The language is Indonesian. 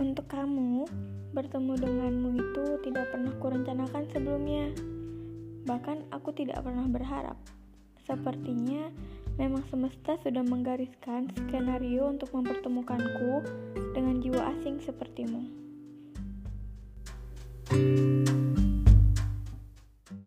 Untuk Kamu bertemu denganmu itu tidak pernah kurencanakan sebelumnya. Bahkan aku tidak pernah berharap. Sepertinya memang semesta sudah menggariskan skenario untuk mempertemukanku dengan jiwa asing sepertimu.